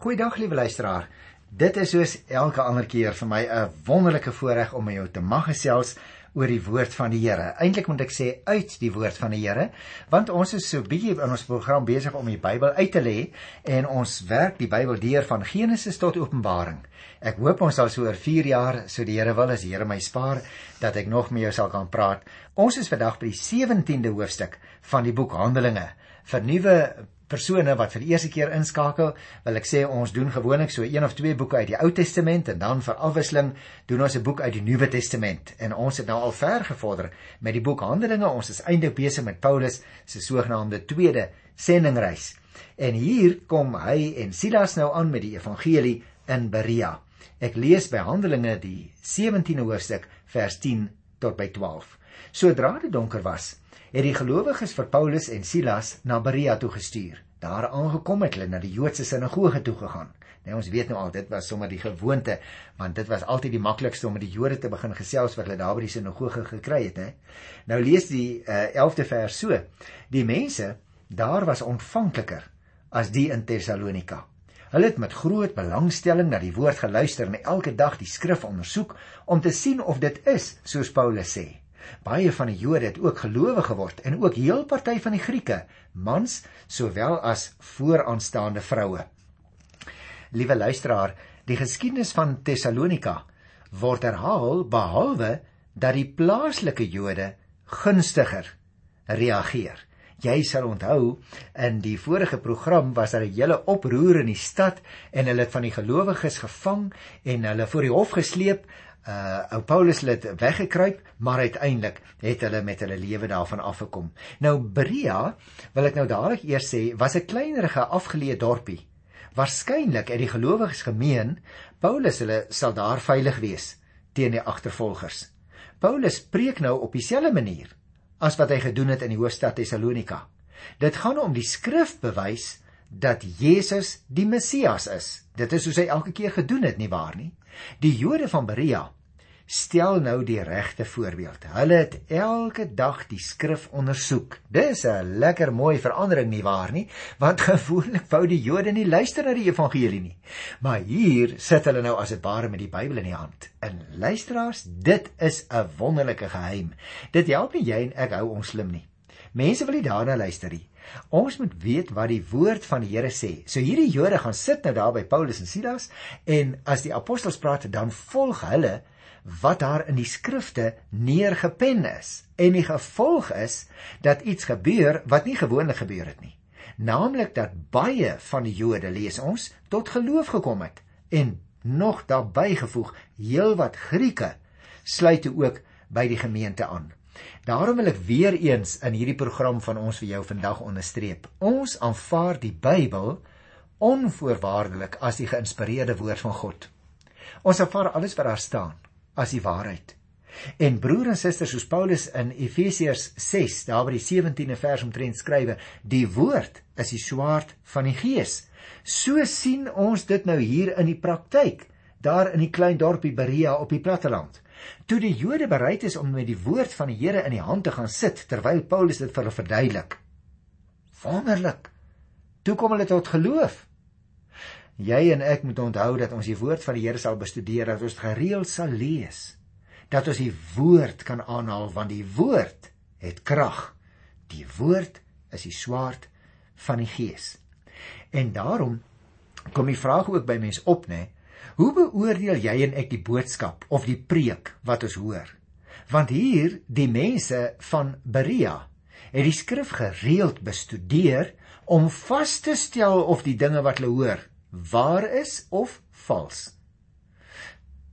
Goeiedag liewe luisteraar. Dit is soos elke ander keer vir my 'n wonderlike voorreg om met jou te mag gesels oor die woord van die Here. Eintlik moet ek sê uit die woord van die Here, want ons is so bietjie in ons program besig om die Bybel uit te lê en ons werk die Bybel deur van Genesis tot Openbaring. Ek hoop ons sal so oor 4 jaar, so die Here wil, as die Here my spaar, dat ek nog met jou sal kan praat. Ons is vandag by die 17de hoofstuk van die boek Handelinge. Vir nuwe persone wat vir die eerste keer inskakel, wil ek sê ons doen gewoonlik so een of twee boeke uit die Ou Testament en dan vir afwisseling doen ons 'n boek uit die Nuwe Testament. En ons het nou al ver gevorder met die boek Handelinge. Ons is eintlik besig met Paulus se sogenaamde tweede sendingreis. En hier kom hy en Silas nou aan met die evangelie in Berea. Ek lees by Handelinge die 17de hoofstuk vers 10 tot by 12. Sodra dit donker was, het die gelowiges vir Paulus en Silas na Berea toe gestuur. Daar aangekom het hulle na die Joodse sinagoge toe gegaan. Nou ons weet nou al dit was sommer die gewoonte, want dit was altyd die maklikste om met die Jode te begin gesels wat hulle daar by die sinagoge gekry het, hè. Nou lees die uh, 11de vers so: Die mense daar was ontvankliker as die in Tessalonika. Hulle het met groot belangstelling na die woord geluister en elke dag die skrif ondersoek om te sien of dit is soos Paulus sê. Baie van die Jode het ook gelowig geword en ook heel party van die Grieke, mans sowel as vooraanstaande vroue. Liewe luisteraar, die geskiedenis van Tessalonika word herhaal behalwe dat die plaaslike Jode gunstiger reageer. Jy sal onthou in die vorige program was daar 'n hele oproer in die stad en hulle het van die gelowiges gevang en hulle voor die hof gesleep uh ou Paulus het weggekruip, maar uiteindelik het hulle met hulle lewe daarvan afgekom. Nou Berea, wil ek nou dadelik eers sê, was 'n kleinerige afgeleë dorpie. Waarskynlik het die gelowiges gemeen Paulus hulle sal daar veilig wees teen die agtervolgers. Paulus preek nou op dieselfde manier as wat hy gedoen het in die hoofstad Tessalonika. Dit gaan om die skrif bewys dat Jesus die Messias is. Dit is soos hy elke keer gedoen het, nie waar nie? Die Jode van Berea stel nou die regte voorbeeld. Hulle het elke dag die skrif ondersoek. Dis 'n lekker mooi verandering nie waar nie, want gewoonlik wou die Jode nie luister na die evangelie nie. Maar hier sit hulle nou as dit ware met die Bybel in die hand. En luisteraars, dit is 'n wonderlike geheim. Dit help nie jy en ek hou ons slim nie. Mense wil nie daarna luister nie. Ons moet weet wat die woord van die Here sê. So hierdie Jode gaan sit nou daar by Paulus en Silas en as die apostels praat dan volg hulle wat daar in die skrifte neergepen is. En die gevolg is dat iets gebeur wat nie gewoonlik gebeur het nie. Naamlik dat baie van die Jode lees ons tot geloof gekom het en nog daarbey gevoeg heelwat Grieke sluit ook by die gemeente aan. Daarom wil ek weer eens in hierdie program van ons vir jou vandag onderstreep. Ons aanvaar die Bybel onvoorwaardelik as die geïnspireerde woord van God. Ons aanvaar alles wat daar staan as die waarheid. En broer en susters, soos Paulus in Efesiërs 6, daar by die 17de vers omtrent skrywe, die woord is die swaard van die gees. So sien ons dit nou hier in die praktyk, daar in die klein dorpie Berea op die platteland. Toe die Jode bereid is om met die woord van die Here in die hand te gaan sit terwyl Paulus dit vir hulle verduidelik. Wonderlik. Toe kom hulle tot geloof. Jy en ek moet onthou dat ons die woord van die Here sal bestudeer, dat ons gereeld sal lees, dat ons die woord kan aanhaal want die woord het krag. Die woord is die swaard van die gees. En daarom kom die vraag ook by mense op, né? Hoe beoordeel jy en ek die boodskap of die preek wat ons hoor? Want hier die mense van Berea het die skrif gereeld bestudeer om vas te stel of die dinge wat hulle hoor waar is of vals.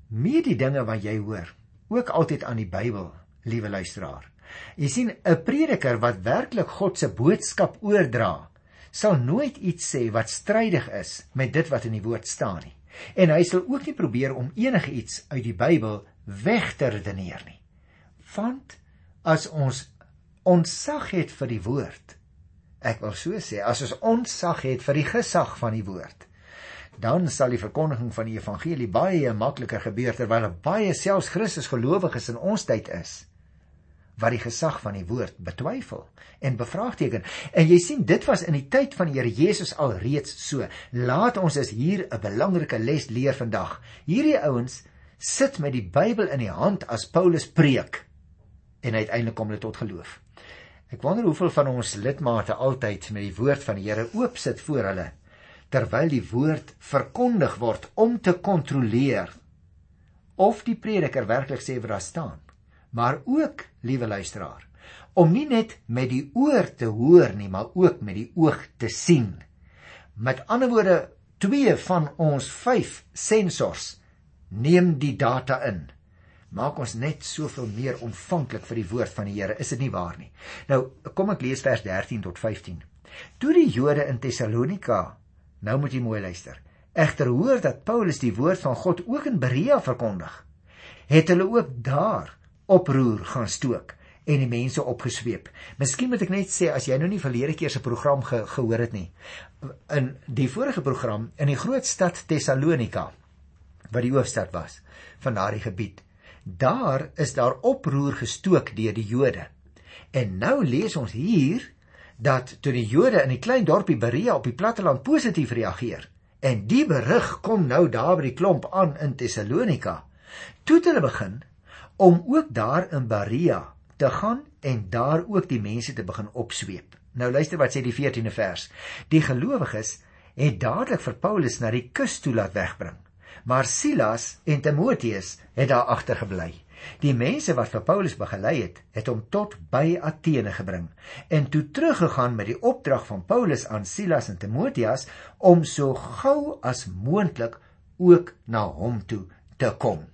Meer die dinge wat jy hoor, ook altyd aan die Bybel, liewe luisteraar. Jy sien 'n prediker wat werklik God se boodskap oordra, sal nooit iets sê wat strydig is met dit wat in die woord staan nie. En hy sal ook nie probeer om enige iets uit die Bybel weg te redeneer nie. Want as ons ontzag het vir die woord, ek wil so sê, as ons ontzag het vir die gesag van die woord, dan sal die verkondiging van die evangelie baie makliker gebeur terwyl baie selfs Christus gelowiges in ons tyd is wat die gesag van die woord betwyfel en bevraagteken. En jy sien dit was in die tyd van die Here Jesus alreeds so. Laat ons is hier 'n belangrike les leer vandag. Hierdie ouens sit met die Bybel in die hand as Paulus preek en uiteindelik kom hulle tot geloof. Ek wonder hoeveel van ons lidmate altyd met die woord van die Here oop sit voor hulle terwyl die woord verkondig word om te kontroleer of die prediker werklik sê wat daar staan maar ook, liewe luisteraar, om nie net met die oor te hoor nie, maar ook met die oog te sien. Met ander woorde, twee van ons 5 sensors neem die data in. Maak ons net soveel meer ontvanklik vir die woord van die Here, is dit nie waar nie? Nou, kom ek lees vers 13 tot 15. Toe die Jode in Tessalonika, nou moet jy mooi luister, egter hoor dat Paulus die woord van God ook in Berea verkondig, het hulle ook daar oproer gaan stook en die mense opgesweep. Miskien moet ek net sê as jy nou nie verlede keer se program ge gehoor het nie. In die vorige program in die groot stad Tessalonika wat die hoofstad was van daardie gebied. Daar is daar oproer gestook deur die Jode. En nou lees ons hier dat toe die Jode in die klein dorpie Berea op die platteland positief reageer en die berig kom nou daar by die klomp aan in Tessalonika. Toe het hulle begin om ook daar in Berea te gaan en daar ook die mense te begin opsweep. Nou luister wat sê die 14de vers. Die gelowiges het dadelik vir Paulus na die kus toe laat wegbring. Maar Silas en Timoteus het daar agter gebly. Die mense wat vir Paulus begelei het, het hom tot by Athene gebring en toe teruggegaan met die opdrag van Paulus aan Silas en Timoteus om so gou as moontlik ook na hom toe te kom.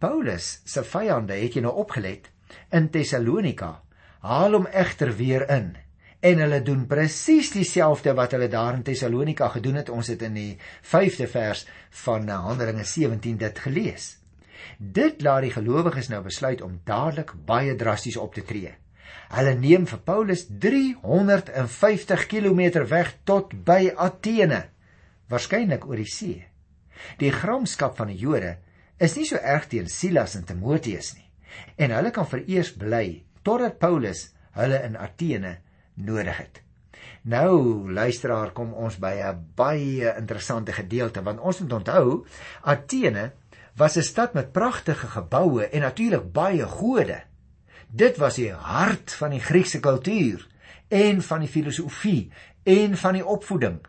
Paulus se vyande het jy nou opgelet in Tessalonika. Haal hom egter weer in en hulle doen presies dieselfde wat hulle daar in Tessalonika gedoen het. Ons het in die 5de vers van Handelinge 17 dit gelees. Dit laat die gelowiges nou besluit om dadelik baie drasties op te tree. Hulle neem vir Paulus 350 km weg tot by Athene, waarskynlik oor die see. Die gramskap van die Jode is nie so erg teen Silas en Timoteus nie. En hulle kan vereers bly totdat Paulus hulle in Athene nodig het. Nou, luisteraar, kom ons by 'n baie interessante gedeelte want ons moet onthou Athene was 'n stad met pragtige geboue en natuurlik baie gode. Dit was die hart van die Griekse kultuur en van die filosofie en van die opvoeding.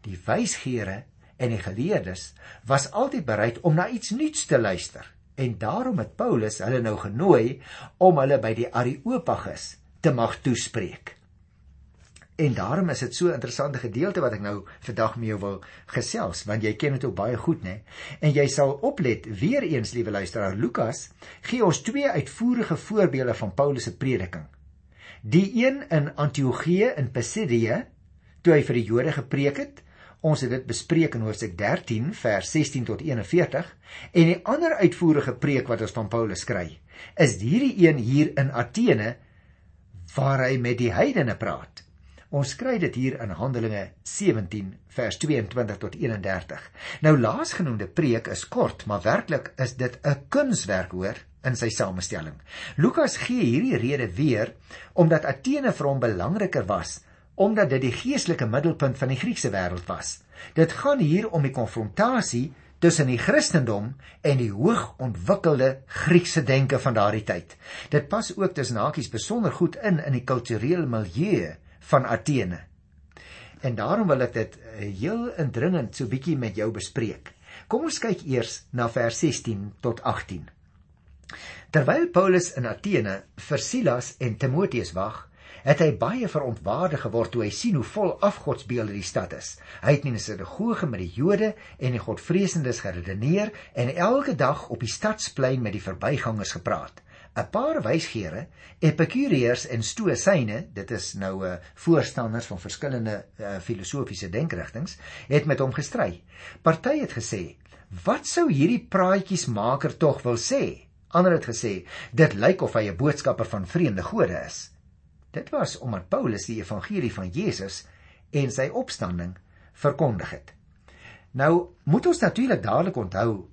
Die wysgeere en die geleerdes was altyd bereid om na iets nuuts te luister en daarom het Paulus hulle nou genooi om hulle by die Areopagus te mag toespreek. En daarom is dit so 'n interessante gedeelte wat ek nou vandag met jou wil gesels want jy ken dit ook baie goed nê en jy sal oplet weer eens liewe luisteraar Lukas gee ons twee uitvoerige voorbeelde van Paulus se prediking. Die een in Antiochië in Pisidië toe hy vir die Jode gepreek het Ons het dit bespreek in Hoofstuk 13 vers 16 tot 41 en die ander uitvoerige preek wat ons van Paulus kry, is hierdie een hier in Athene waar hy met die heidene praat. Ons kry dit hier in Handelinge 17 vers 22 tot 31. Nou laasgenoemde preek is kort, maar werklik is dit 'n kunswerk hoor in sy samestelling. Lukas gee hierdie rede weer omdat Athene vir hom belangriker was omdat dit die geestelike middelpunt van die Griekse wêreld was. Dit gaan hier om die konfrontasie tussen die Christendom en die hoog ontwikkelde Griekse denke van daardie tyd. Dit pas ook tussen hakies besonder goed in in die kulturele milieu van Athene. En daarom wil ek dit eh, heel indringend so bietjie met jou bespreek. Kom ons kyk eers na vers 16 tot 18. Terwyl Paulus in Athene vir Silas en Timoteus wag, het hy baie verontwaardig geword toe hy sien hoe vol afgodsbeelde die stad is. Hy het in die sinagoge met die Jode en die Godvreesendes geredeneer en elke dag op die stadsplein met die verbygangers gepraat. 'n Paar wysgeere, Epikureërs en Stoïsyne, dit is nou 'n uh, eh, voorstanders van verskillende uh, filosofiese denkrigtinge, het met hom gestry. Party het gesê: "Wat sou hierdie praatjiesmaker tog wil sê?" Ander het gesê: "Dit lyk of hy 'n boodskapper van vreemde gode is." Dit was omdat Paulus die evangelie van Jesus en sy opstanding verkondig het. Nou moet ons natuurlik dadelik onthou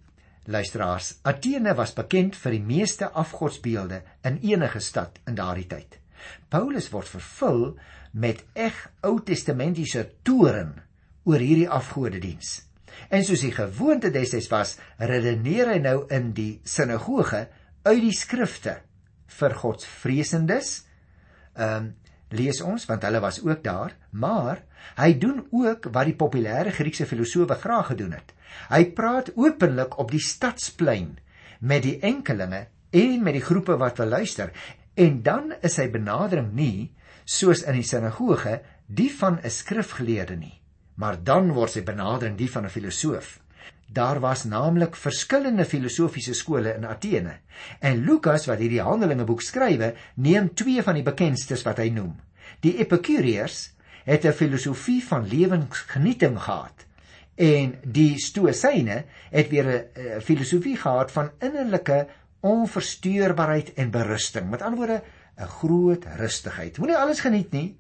Luisteraars, Athene was bekend vir die meeste afgodsbeelde in enige stad in daardie tyd. Paulus word vervul met eg Ou Testamentiese toren oor hierdie afgodediens. En soos die gewoonte destyds was, redeneer hy nou in die sinagoge uit die skrifte vir godsvreesendes. Ehm um, lees ons want hulle was ook daar, maar hy doen ook wat die populêre Griekse filosowe graag gedoen het. Hy praat openlik op die stadsplein met die enkelinge en met die groepe wat wil luister en dan is sy benadering nie soos in die sinagoge die van 'n skrifgeleerde nie maar dan word sy benadering die van 'n filosoof. Daar was naamlik verskillende filosofiese skole in Athene. En Lukas wat hierdie Handelinge boek skrywe, neem twee van die bekendstes wat hy noem. Die Epikureërs het 'n filosofie van lewensgenieting gehad en die Stoïsyne het weer 'n filosofie gehad van innerlike onversteurbaarheid en berusting. Met ander woorde, 'n groot rustigheid. Moenie alles geniet nie.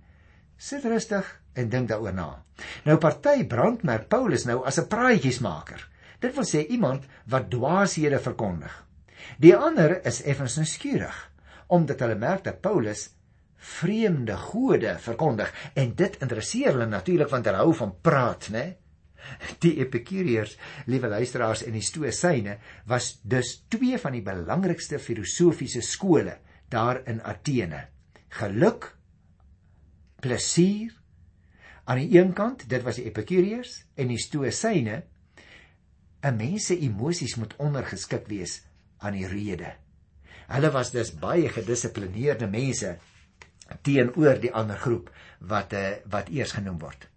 Sit rustig en dink daaroor na. Nou party brandmerk Paulus nou as 'n praatjiesmaker. Dit wil sê iemand wat dwaashede verkondig. Die ander is effens nuuskierig omdat hulle merk dat Paulus vreemde gode verkondig en dit interesseer hulle natuurlik want hulle hou van praat, né? Die Epikureërs, liewe luisteraars en die Stoïsyne was dus twee van die belangrikste filosofiese skole daar in Athene. Geluk, plesier Aan die een kant, dit was die Epikureërs en die Stoïsyne, 'n mens se emosies moet ondergeskik wees aan die rede. Hulle was dus baie gedissiplineerde mense teenoor die ander groep wat uh, wat eers genoem word.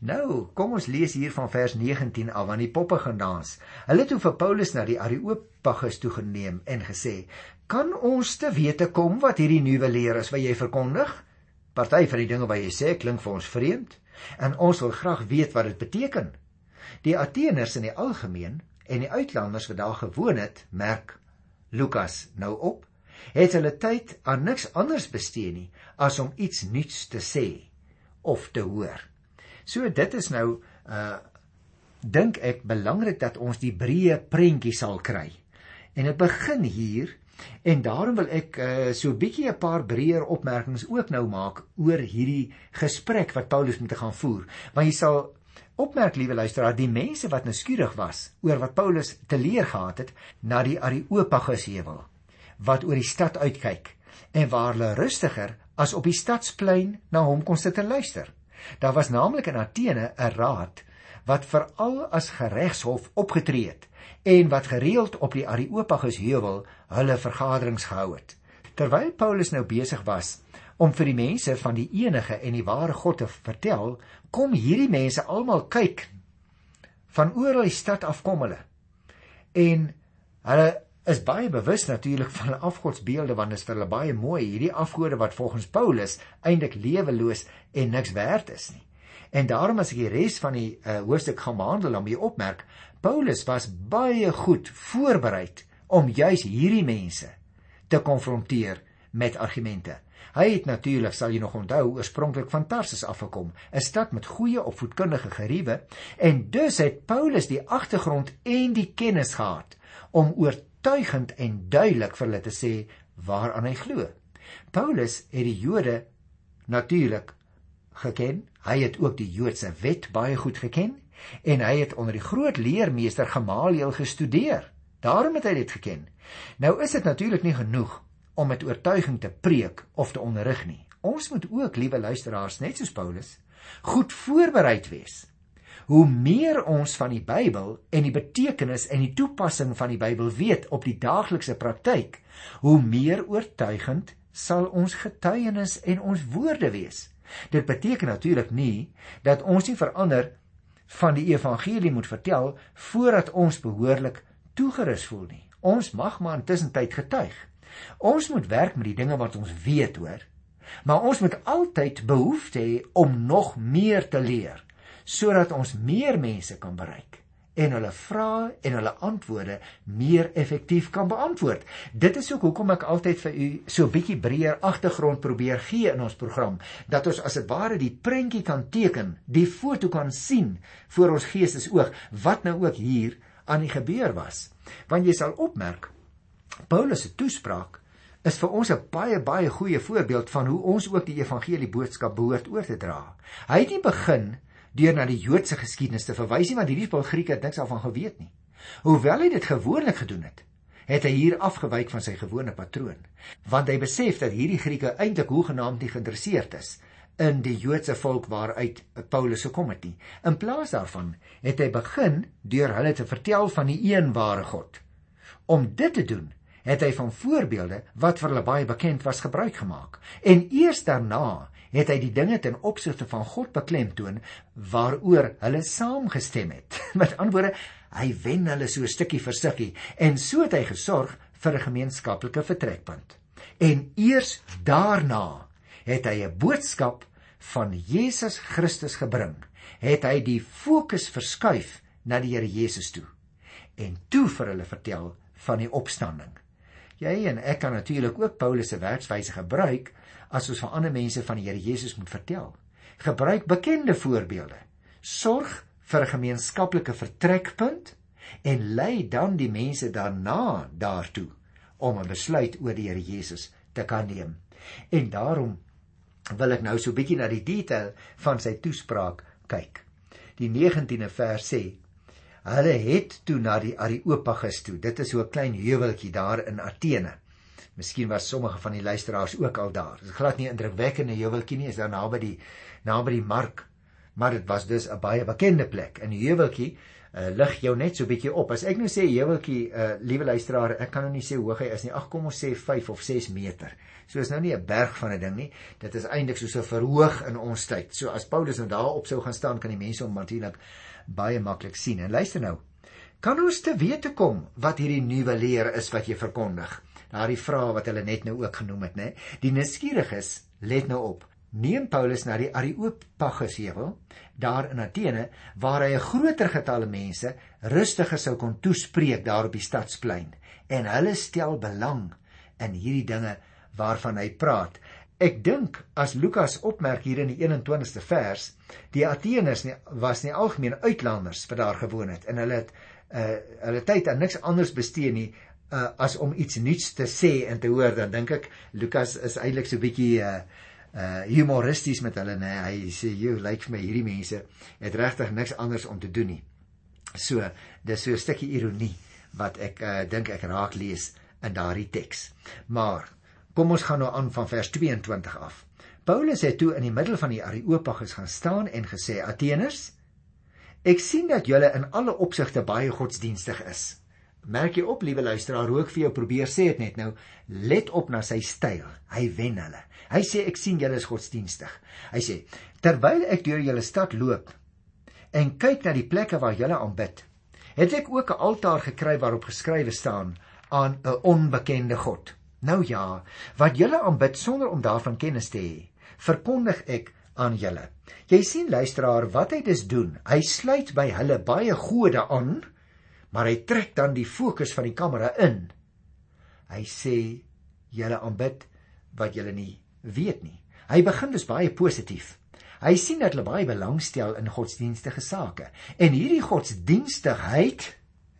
Nou, kom ons lees hier van vers 19 af aan die poppe gaan dans. Hulle het toe vir Paulus na die Areopagus toe geneem en gesê: "Kan ons te wete kom wat hierdie nuwe leer is wat jy verkondig?" Party van die dinge wat jy sê klink vir ons vreemd en ons wil graag weet wat dit beteken. Die Ateners in die algemeen en die uitlanders wat daar gewoon het, merk Lukas nou op, het hulle tyd aan niks anders bestee nie as om iets nuuts te sê of te hoor. So dit is nou uh dink ek belangrik dat ons die breë prentjie sal kry. En dit begin hier En daarom wil ek uh, so 'n bietjie 'n paar breër opmerkings ook nou maak oor hierdie gesprek wat Paulus te gaan voer. Want jy sal opmerk, liewe luisteraar, die mense wat nuuskierig was oor wat Paulus te leer gehad het na die Areopagusheuwel wat oor die stad uitkyk en waar hulle rustiger as op die stadsplein na hom kon sit en luister. Daar was naamlik in Athene 'n raad wat veral as geregshof opgetree het en wat gereeld op die Areopagus heuwel hulle vergaderings gehou het. Terwyl Paulus nou besig was om vir die mense van die enige en die ware God te vertel, kom hierdie mense almal kyk van oor die stad af kom hulle. En hulle is baie bewus natuurlik van hulle afgodsbeelde want dit is vir hulle baie mooi hierdie afgode wat volgens Paulus eintlik leweloos en niks werd is nie. En daarom as ek die res van die uh, hoofstuk gaan behandel, dan moet jy opmerk, Paulus was baie goed voorberei om juis hierdie mense te konfronteer met argumente. Hy het natuurlik, sal jy nog onthou, oorspronklik van Tarsus afgekom, 'n stad met goeie opvoedkundige geriewe, en dus het Paulus die agtergrond en die kennis gehad om oortuigend en duidelik vir hulle te sê waaraan hy glo. Paulus het die Jode natuurlik geken. Hy het ook die Joodse wet baie goed geken en hy het onder die groot leermeester Gamaliel gestudeer. Daarom het hy dit geken. Nou is dit natuurlik nie genoeg om met oortuiging te preek of te onderrig nie. Ons moet ook, liewe luisteraars, net soos Paulus, goed voorbereid wees. Hoe meer ons van die Bybel en die betekenis en die toepassing van die Bybel weet op die daaglikse praktyk, hoe meer oortuigend sal ons getuienis en ons woorde wees. Dit beteken natuurlik nie dat ons nie verander van die evangelie moet vertel voordat ons behoorlik toegerus voel nie. Ons mag maar intussen tyd getuig. Ons moet werk met die dinge wat ons weet, hoor. Maar ons moet altyd behoefte hê om nog meer te leer sodat ons meer mense kan bereik en hulle vrae en hulle antwoorde meer effektief kan beantwoord. Dit is ook hoekom ek altyd vir u so 'n bietjie breër agtergrond probeer gee in ons program, dat ons as dit ware die prentjie kan teken, die foto kan sien voor ons geestesoog wat nou ook hier aan die gebeur was. Want jy sal opmerk Paulus se toespraak is vir ons 'n baie baie goeie voorbeeld van hoe ons ook die evangelie boodskap behoort oor te dra. Hy het nie begin deur na die Joodse geskiedenis te verwys nie want hierdie Paul Grieke het niks daarvan geweet nie. Hoewel hy dit gewoonlik gedoen het, het hy hier afgewyk van sy gewone patroon, want hy besef dat hierdie Grieke eintlik hoegenaamd nie geïnteresseerd is in die Joodse volk waaruit Paulus gekom het nie. In plaas daarvan het hy begin deur hulle te vertel van die een ware God. Om dit te doen, het hy van voorbeelde wat vir hulle baie bekend was gebruik gemaak. En eers daarna het hy die dinge ten opsigte van God beklemtoon waaroor hulle saamgestem het. Met ander woorde, hy wen hulle so stukkie vir stukkie en so het hy gesorg vir 'n gemeenskaplike vertrekpunt. En eers daarna het hy 'n boodskap van Jesus Christus gebring. Het hy die fokus verskuif na die Here Jesus toe en toe vir hulle vertel van die opstanding. Jy en ek kan natuurlik ook Paulus se werkswyse gebruik as ons vir ander mense van die Here Jesus moet vertel. Gebruik bekende voorbeelde. Sorg vir 'n gemeenskaplike vertrekpunt en lei dan die mense daarna daartoe om 'n besluit oor die Here Jesus te kan neem. En daarom wil ek nou so 'n bietjie na die detail van sy toespraak kyk. Die 19de vers sê: Hulle het toe na die Areopagus toe. Dit is so 'n klein heuweltjie daar in Athene. Miskien was sommige van die luisteraars ook al daar. Dit is glad nie 'n indrukwekkende heuweltjie nie, is daar naby die naby die mark, maar dit was dus 'n baie bekende plek. In die heuweltjie uh, lig jou net so bietjie op. As ek nou sê heuweltjie, uh, liewe luisteraar, ek kan nou nie sê hoe hoog hy is nie. Ag, kom ons sê 5 of 6 meter. So is nou nie 'n berg van 'n ding nie. Dit is eintlik so 'n verhoog in ons tyd. So as Paulus nou daarop sou gaan staan, kan die mense hom natuurlik baie maklik sien. En luister nou. Kan ons te wete kom wat hierdie nuwe leer is wat jy verkondig? Daardie vraag wat hulle net nou ook genoem het, né? Die nuuskieriges, let nou op. Neem Paulus na die Areopagus heuwel daar in Athene waar hy 'n groter getal mense rustiger sou kon toespreek daar op die stadsplein. En hulle stel belang in hierdie dinge waarvan hy praat. Ek dink as Lukas opmerk hier in die 21ste vers, die Ateners nie, was nie algemeen uitlanders wat daar gewoon het. En hulle het uh hulle tyd aan niks anders bestee nie uh as om iets nuuts te sê en te hoor. Dan dink ek Lukas is eintlik so bietjie uh uh humoristies met hulle nê hy sê jy lyk vir my hierdie mense het regtig niks anders om te doen nie so dis so 'n stukkie ironie wat ek uh dink ek raak lees in daardie teks maar Kom ons gaan nou aan van vers 22 af. Paulus het toe in die middel van die Areopagus gaan staan en gesê: "Ateners, ek sien dat julle in alle opsigte baie godsdienstig is." Merk jy op, liewe luisteraar, hoe ek vir jou probeer sê dit net nou, let op na sy styl. Hy wen hulle. Hy sê ek sien julle is godsdienstig. Hy sê: "Terwyl ek deur julle stad loop en kyk na die plekke waar julle aanbid, het ek ook 'n altaar gekry waarop geskrywe staan aan 'n onbekende God." Nou ja, wat julle aanbid sonder om daarvan kennis te hê, verkondig ek aan julle. Jy sien luisteraar, wat hy dus doen, hy sluit by hulle baie gode aan, maar hy trek dan die fokus van die kamera in. Hy sê julle aanbid wat julle nie weet nie. Hy begin dus baie positief. Hy sien dat hulle baie belangstel in godsdienstige sake en hierdie godsdienstigheid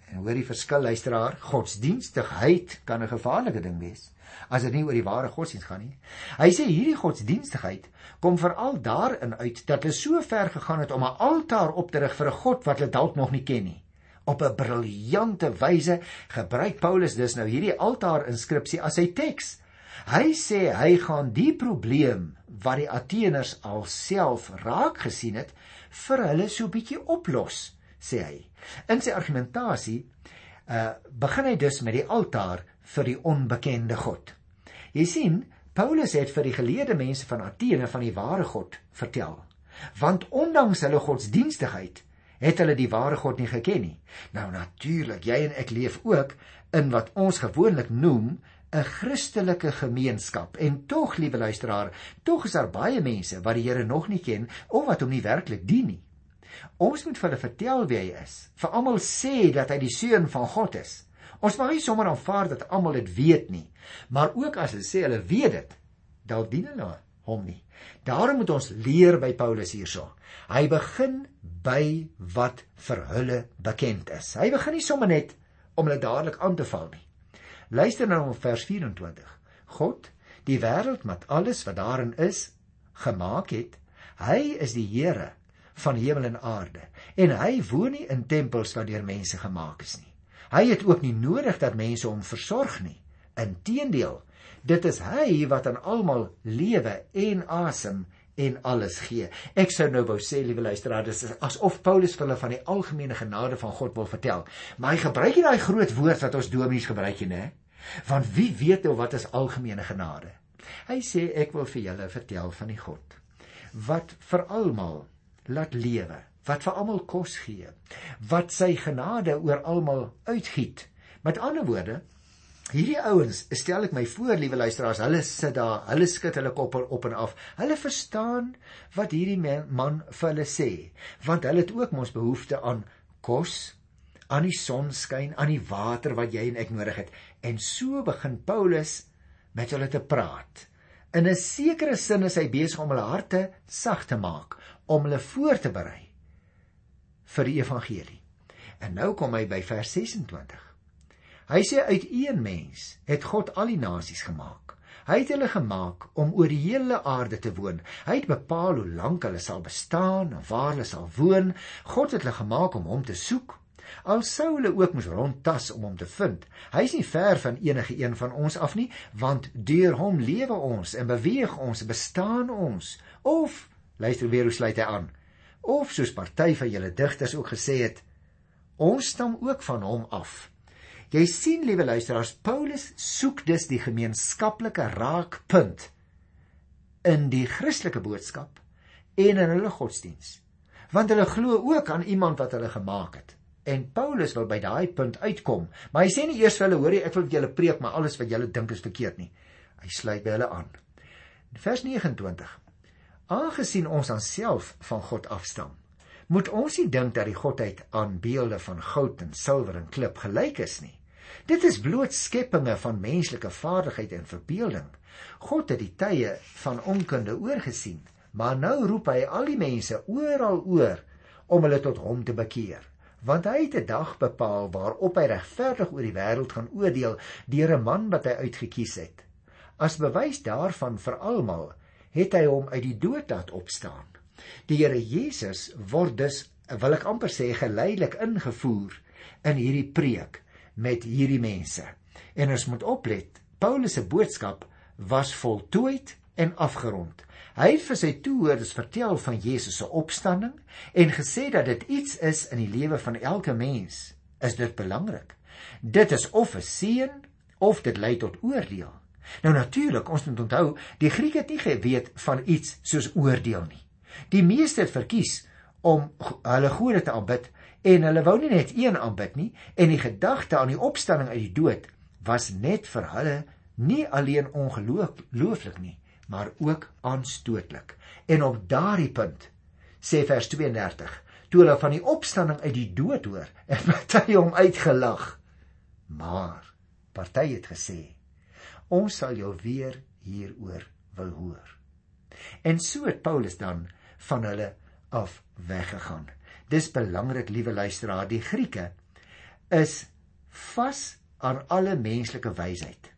En hoor die verskil luisteraar, godsdienstigheid kan 'n gevaarlike ding wees as dit nie oor die ware godsdienst gaan nie. Hy sê hierdie godsdienstigheid kom veral daarin uit dat hulle so ver gegaan het om 'n altaar op te rig vir 'n God wat hulle dalk nog nie ken nie. Op 'n briljante wyse gebruik Paulus dus nou hierdie altaar inskripsie as sy teks. Hy sê hy gaan die probleem wat die Ateners alself raak gesien het vir hulle so bietjie oplos sê hy. In sy argumentasie uh begin hy dus met die altaar vir die onbekende God. Jy sien, Paulus het vir die geleerde mense van Athene van die ware God vertel. Want ondanks hulle godsdienstigheid het hulle die ware God nie geken nie. Nou natuurlik, jy en ek leef ook in wat ons gewoonlik noem 'n Christelike gemeenskap. En tog, liewe luisteraar, tog is daar baie mense wat die Here nog nie ken of wat hom nie werklik dien nie. Ons moet vir hulle vertel wie hy is. Vir almal sê dat hy die seun van God is. Ons mag nie sommer aanvaar dat almal dit weet nie, maar ook as hulle sê hulle weet dit, dalk dien hulle hom nie. Daarom moet ons leer by Paulus hierso. Hy begin by wat vir hulle bekend is. Hy begin nie sommer net om hulle dadelik aan te val nie. Luister nou op vers 24. God, die wêreld met alles wat daarin is, gemaak het, hy is die Here van hemel en aarde en hy woon nie in tempels wat deur mense gemaak is nie. Hy het ook nie nodig dat mense hom versorg nie. Inteendeel, dit is hy wat aan almal lewe en asem en alles gee. Ek sou nou wou sê, liewe luisteraars, dis asof Paulus vir hulle van die algemene genade van God wil vertel. Maar hy gebruik nie daai groot woord wat ons dominees gebruik nie? Want wie weet nou wat is algemene genade? Hy sê ek wil vir julle vertel van die God wat vir almal laat lewe, wat vir almal kos gee, wat sy genade oor almal uitgiet. Met ander woorde, Hierdie ouens, stel ek my voor, liewe luisteraars, hulle sit daar, hulle skud hulle koppe op en af. Hulle verstaan wat hierdie man vir hulle sê, want hulle het ook mos behoefte aan kos, aan die sonskyn, aan die water wat jy en ek nodig het. En so begin Paulus met hulle te praat. In 'n sekere sin is hy besig om hulle harte sag te maak, om hulle voor te berei vir die evangelie. En nou kom hy by vers 26. Hy sê uit een mens het God al die nasies gemaak. Hy het hulle gemaak om oor die hele aarde te woon. Hy het bepaal hoe lank hulle sal bestaan en waar hulle sal woon. God het hulle gemaak om hom te soek. Al sou hulle ook moes rondtas om hom te vind. Hy is nie ver van enige een van ons af nie, want deur hom lewe ons en beweeg ons, bestaan ons. Of luister weer hoe sluit hy aan. Of soos party van julle digters ook gesê het, ons stam ook van hom af. Jy sien liewe luisteraars, Paulus soek dus die gemeenskaplike raakpunt in die Christelike boodskap en in hulle godsdiens. Want hulle glo ook aan iemand wat hulle gemaak het. En Paulus wil by daai punt uitkom, maar hy sê nie eers vir hulle hoor jy ek wil vir julle preek maar alles wat julle dink is verkeerd nie. Hy sluit by hulle aan. Vers 29. Aangesien ons aanself van God afstam, moet ons nie dink dat die godheid aan beelde van goud en silwer en klip gelyk is nie. Dit is bloot skepinge van menslike vaardigheid en verbeelding. God het die tye van onkunde oorgesien, maar nou roep hy al die mense oral oor om hulle tot hom te bekeer, want hy het 'n dag bepaal waarop hy regverdig oor die wêreld gaan oordeel deur 'n man wat hy uitgekies het. As bewys daarvan vir almal, het hy hom uit die dood laat opstaan. Die Here Jesus word dus, wil ek amper sê, geleidelik ingevoer in hierdie preek met hierdie mense. En ons moet oplet. Paulus se boodskap was voltooid en afgerond. Hy het vir sy toehoorders vertel van Jesus se opstanding en gesê dat dit iets is in die lewe van elke mens. Is dit belangrik? Dit is of 'n seën of dit lei tot oordeel. Nou natuurlik, ons moet onthou, die Grieke het nie geweet van iets soos oordeel nie. Die meeste het verkies om hulle gode te aanbid en hulle wou nie net een aanbid nie en die gedagte aan die opstanding uit die dood was net vir hulle nie alleen ongelooflik nie maar ook aanstootlik. En op daardie punt sê vers 32 toe hulle van die opstanding uit die dood hoor het party hom uitgelag maar party het gesê ons sal jou weer hieroor wil hoor. En so het Paulus dan van hulle af weggegaan Dis belangrik, liewe luisteraar, die Grieke is vas aan alle menslike wysheid.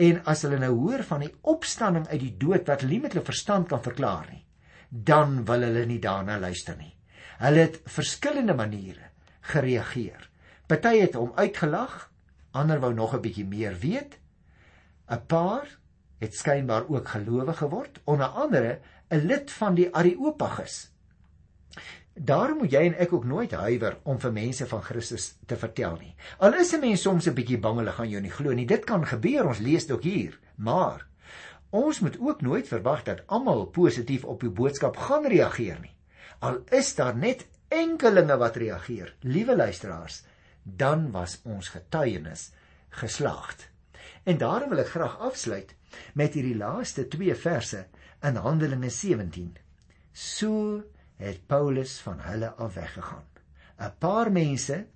En as hulle nou hoor van die opstanding uit die dood wat hulle nie met hulle verstand kan verklaar nie, dan wil hulle nie daarna luister nie. Hulle het verskillende maniere gereageer. Party het hom uitgelag, ander wou nog 'n bietjie meer weet. 'n Paar het skynbaar ook gelowig geword, onder andere 'n lid van die Areopagus. Daarom moet jy en ek ook nooit huiwer om vir mense van Christus te vertel nie. Al is 'n mens soms 'n bietjie bang hulle gaan jou nie glo nie. Dit kan gebeur, ons lees dit ook hier. Maar ons moet ook nooit verwag dat almal positief op die boodskap gaan reageer nie. Al is daar net enkelinge wat reageer, liewe luisteraars, dan was ons getuienis geslaagd. En daarom wil ek graag afsluit met hierdie laaste 2 verse in Handelinge 17. So het Paulus van hulle af weggegaan. 'n Paar mense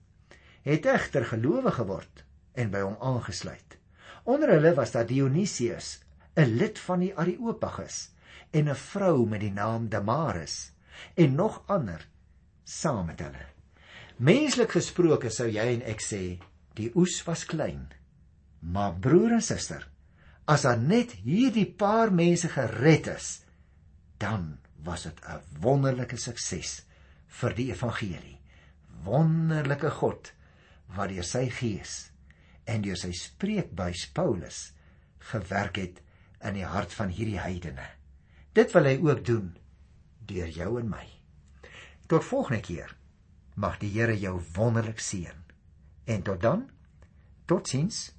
het egter gelowig geword en by hom aangesluit. Onder hulle was daar Dionysius, 'n lid van die Areopagus. en 'n vrou met die naam Damaris en nog ander saam met hulle. Menslik gesproke sou jy en ek sê die oes was klein. Maar broer en suster, as daar net hierdie paar mense gered is, dan was dit 'n wonderlike sukses vir die evangelie. Wonderlike God wat deur sy gees en deur sy spreekbuis Paulus gewerk het in die hart van hierdie heidene. Dit wil hy ook doen deur jou en my. Tot volgende keer. Mag die Here jou wonderlik seën. En tot dan. Totsiens.